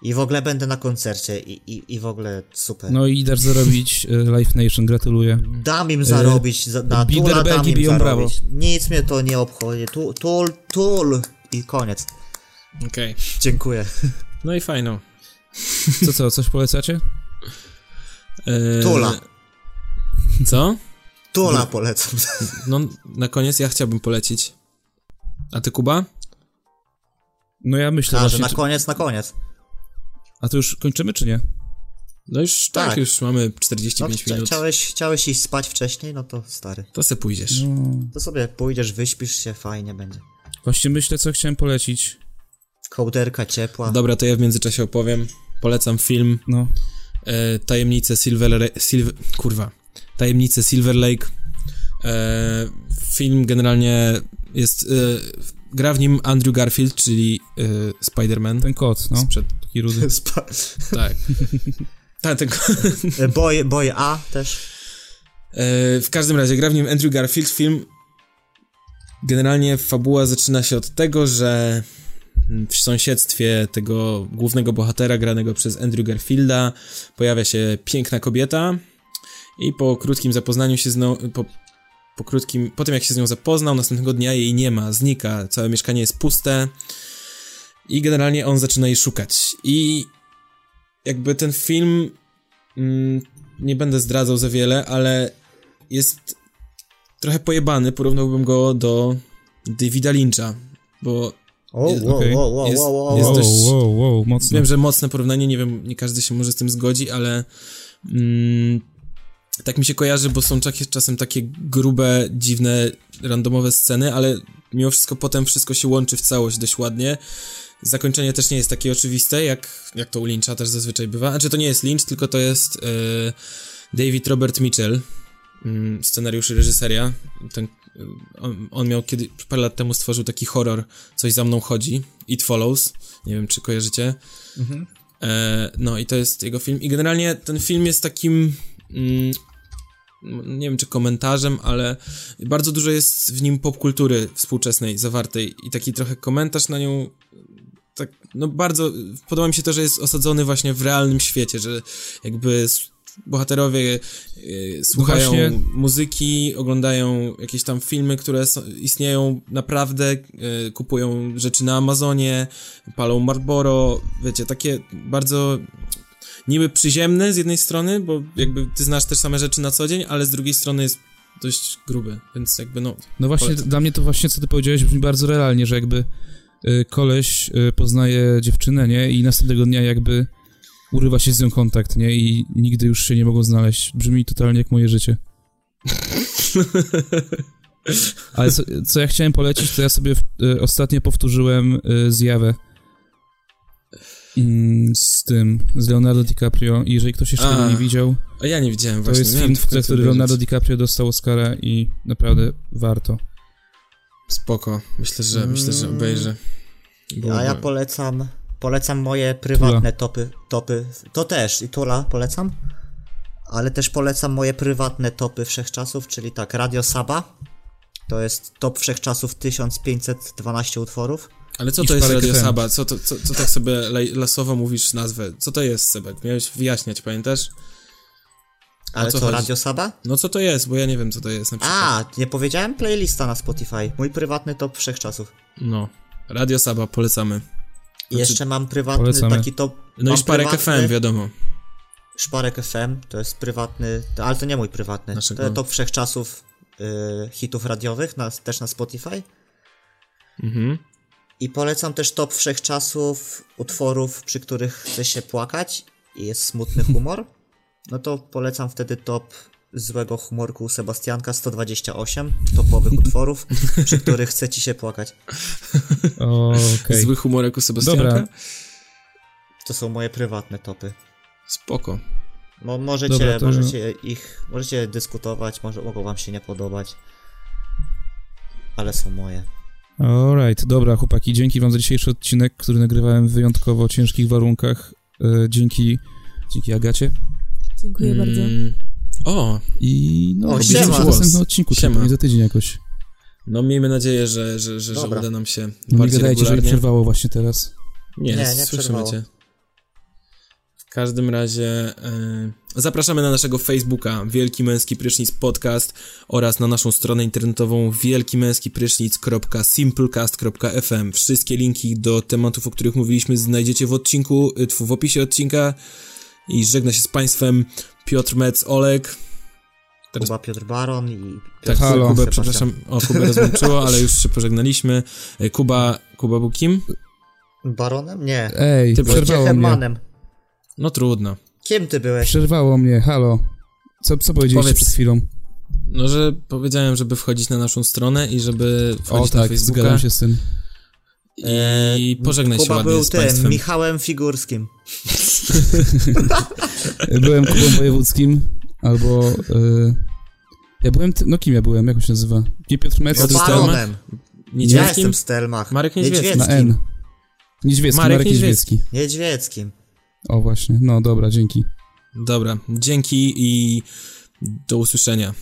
I w ogóle będę na koncercie i, i, i w ogóle super. No i dasz zarobić y, Live Nation, gratuluję. Dam im zarobić, za, na Tula dam im biją zarobić. Nic mnie to nie obchodzi. Tu- Tool, Tool i koniec. Okej. Dziękuję. No i fajno. Co, co, coś polecacie? Eee, Tula. Co? Tula polecam. No, na koniec ja chciałbym polecić. A ty, Kuba? No ja myślę A, że właśnie... na czy- koniec, na koniec. A to już kończymy, czy nie? No już tak, Tak. już mamy No, 45 chcia- minut. chciałeś, chciałeś iść spać wcześniej, no to stary. To se pójdziesz. No. To sobie pójdziesz, wyśpisz się, fajnie będzie. Właśnie myślę, co chciałem polecić. Kołderka ciepła. Dobra, to ja w międzyczasie opowiem. Polecam film No. e, Tajemnice Silver... Silver kurwa. Tajemnice Silver Lake. E, film generalnie jest... E, gra w nim Andrew Garfield, czyli e, Spider-Man. Ten kot, no. Sprzed, Taki rudy. Spa- tak. tak, tylko... Boy, boy A też. E, w każdym razie gra w nim Andrew Garfield. Film generalnie fabuła zaczyna się od tego, że w sąsiedztwie tego głównego bohatera granego przez Andrew Garfielda pojawia się piękna kobieta i po krótkim zapoznaniu się z nią, po, po krótkim, po tym jak się z nią zapoznał, następnego dnia jej nie ma, znika, całe mieszkanie jest puste i generalnie on zaczyna jej szukać i jakby ten film mm, nie będę zdradzał za wiele, ale jest trochę pojebany, porównałbym go do Davida Lyncha, bo O, Jest- wow, wow, wow, Jest- wow, wow, jest wow, wow. dość- wow, wow, mocno. Wiem, że mocne porównanie, nie wiem, nie każdy się może z tym zgodzi, ale mm, tak mi się kojarzy, bo są czasem takie grube, dziwne, randomowe sceny, ale mimo wszystko potem wszystko się łączy w całość dość ładnie. Zakończenie też nie jest takie oczywiste, jak, jak to u Lyncha też zazwyczaj bywa. Znaczy to nie jest Lynch, tylko to jest e, David Robert Mitchell, mm, scenariusz i reżyseria. Ten, y, on, on miał kiedy, parę lat temu stworzył taki horror Coś za mną chodzi, It Follows, nie wiem czy kojarzycie. E, no i to jest jego film. I generalnie ten film jest takim. Mm, nie wiem czy komentarzem, ale bardzo dużo jest w nim popkultury współczesnej zawartej i taki trochę komentarz na nią. Tak, no bardzo. Podoba mi się to, że jest osadzony właśnie w realnym świecie, że jakby bohaterowie e, słuchają właśnie- muzyki, oglądają jakieś tam filmy, które są, istnieją naprawdę, e, kupują rzeczy na Amazonie, palą Marlboro, wiecie, takie bardzo niby przyziemne z jednej strony, bo jakby ty znasz też same rzeczy na co dzień, ale z drugiej strony jest dość gruby, więc jakby no... No właśnie, Polecam. dla mnie to właśnie, co ty powiedziałeś, brzmi bardzo realnie, że jakby y, koleś y, poznaje dziewczynę, nie? I następnego dnia jakby urywa się z nią kontakt, nie? I nigdy już się nie mogą znaleźć. Brzmi totalnie jak moje życie. Ale co, co ja chciałem polecić, to ja sobie y, ostatnio powtórzyłem y, zjawę Mm, z tym, z Leonardo DiCaprio i jeżeli ktoś jeszcze A, nie widział, A ja nie widziałem to właśnie. jest film, w za końcu który obejrzeć. Leonardo DiCaprio dostał Oscara i naprawdę warto. Spoko, myślę, że, myślę, że obejrzę. Bo- A ja polecam, polecam moje prywatne topy, topy, to też i Tula polecam, ale też polecam moje prywatne topy wszechczasów, czyli tak, Radio Saba, to jest top wszechczasów 1512 utworów, Ale co to jest Radio FM. Saba? Co, to, co, co tak sobie lasowo mówisz nazwę? Co to jest, Sebek? Miałeś wyjaśniać, pamiętasz? Ale co co, chodzi? Radio Saba? No co to jest, bo ja nie wiem, co to jest na przykład. A, nie powiedziałem? Playlista na Spotify, mój prywatny top wszechczasów. No, Radio Saba, polecamy. I jeszcze mam prywatny Polecamy. taki top... No i Szparek prywatny- FM, wiadomo. Szparek FM, to jest prywatny, to, ale to nie mój prywatny, Naszego. to jest top wszechczasów y, hitów radiowych, na, też na Spotify. Mhm. I polecam też top wszechczasów utworów, przy których chce się płakać i jest smutny humor. No to polecam wtedy top złego humorku Sebastianka 128 topowych utworów, przy których chce ci się płakać. Okej. Zły humorek u Sebastianka? Dobra. To są moje prywatne topy. Spoko. Mo możecie, Dobra, to- możecie ich, możecie dyskutować, może mogą wam się nie podobać, ale są moje. Alright, dobra chłopaki, dzięki wam za dzisiejszy odcinek, który nagrywałem w wyjątkowo ciężkich warunkach. E, dzięki, dzięki Agacie. Dziękuję bardzo. Mm, O, I no, O, siema. się w następnym odcinku, Siema. za tydzień jakoś. no miejmy nadzieję, że, że, że, że uda nam się No nie bardziej gadajcie, że przerwało właśnie teraz. Nie, Nie, nie słyszymy przerwało. cię. W każdym razie e, zapraszamy na naszego Facebooka Wielki Męski Prysznic Podcast oraz na naszą stronę internetową wielkimęskiprysznic.simplecast.fm Wszystkie linki do tematów, o których mówiliśmy znajdziecie w odcinku, y, w opisie odcinka i żegna się z Państwem Piotr Metz, Olek. Teraz- Kuba Piotr Baron i Tak, Piotr Halo. Kubę, przepraszam, o Kubę rozłączyło, ale już się pożegnaliśmy. E, Kuba, Kuba był kim? Baronem? Nie. Ej, Ty przerwało mnie. Manem. No trudno. Kim ty byłeś? Przerwało mnie, halo. Co, co powiedzieliście Powiedz. przed chwilą? No, że powiedziałem, żeby wchodzić na naszą stronę i żeby O wchodzić na tak, Facebooka zgadzam się z tym. I pożegnać się Kuba ładnie był z tym, Państwem. Michałem Figurskim. Byłem Kubą Wojewódzkim, albo... y, ja byłem... Ty, no kim ja byłem? Jak on się nazywa? Nie Piotr Metz, No? Baronem. Ja Niedźwieckim? jestem w Stelmach. Marek Niedźwiecki. na N. Niedźwiecki, Marek Marek, Niedźwiecki. Niedźwiecki. Niedźwieckim. O właśnie, no dobra, dzięki. Dobra, dzięki i do usłyszenia.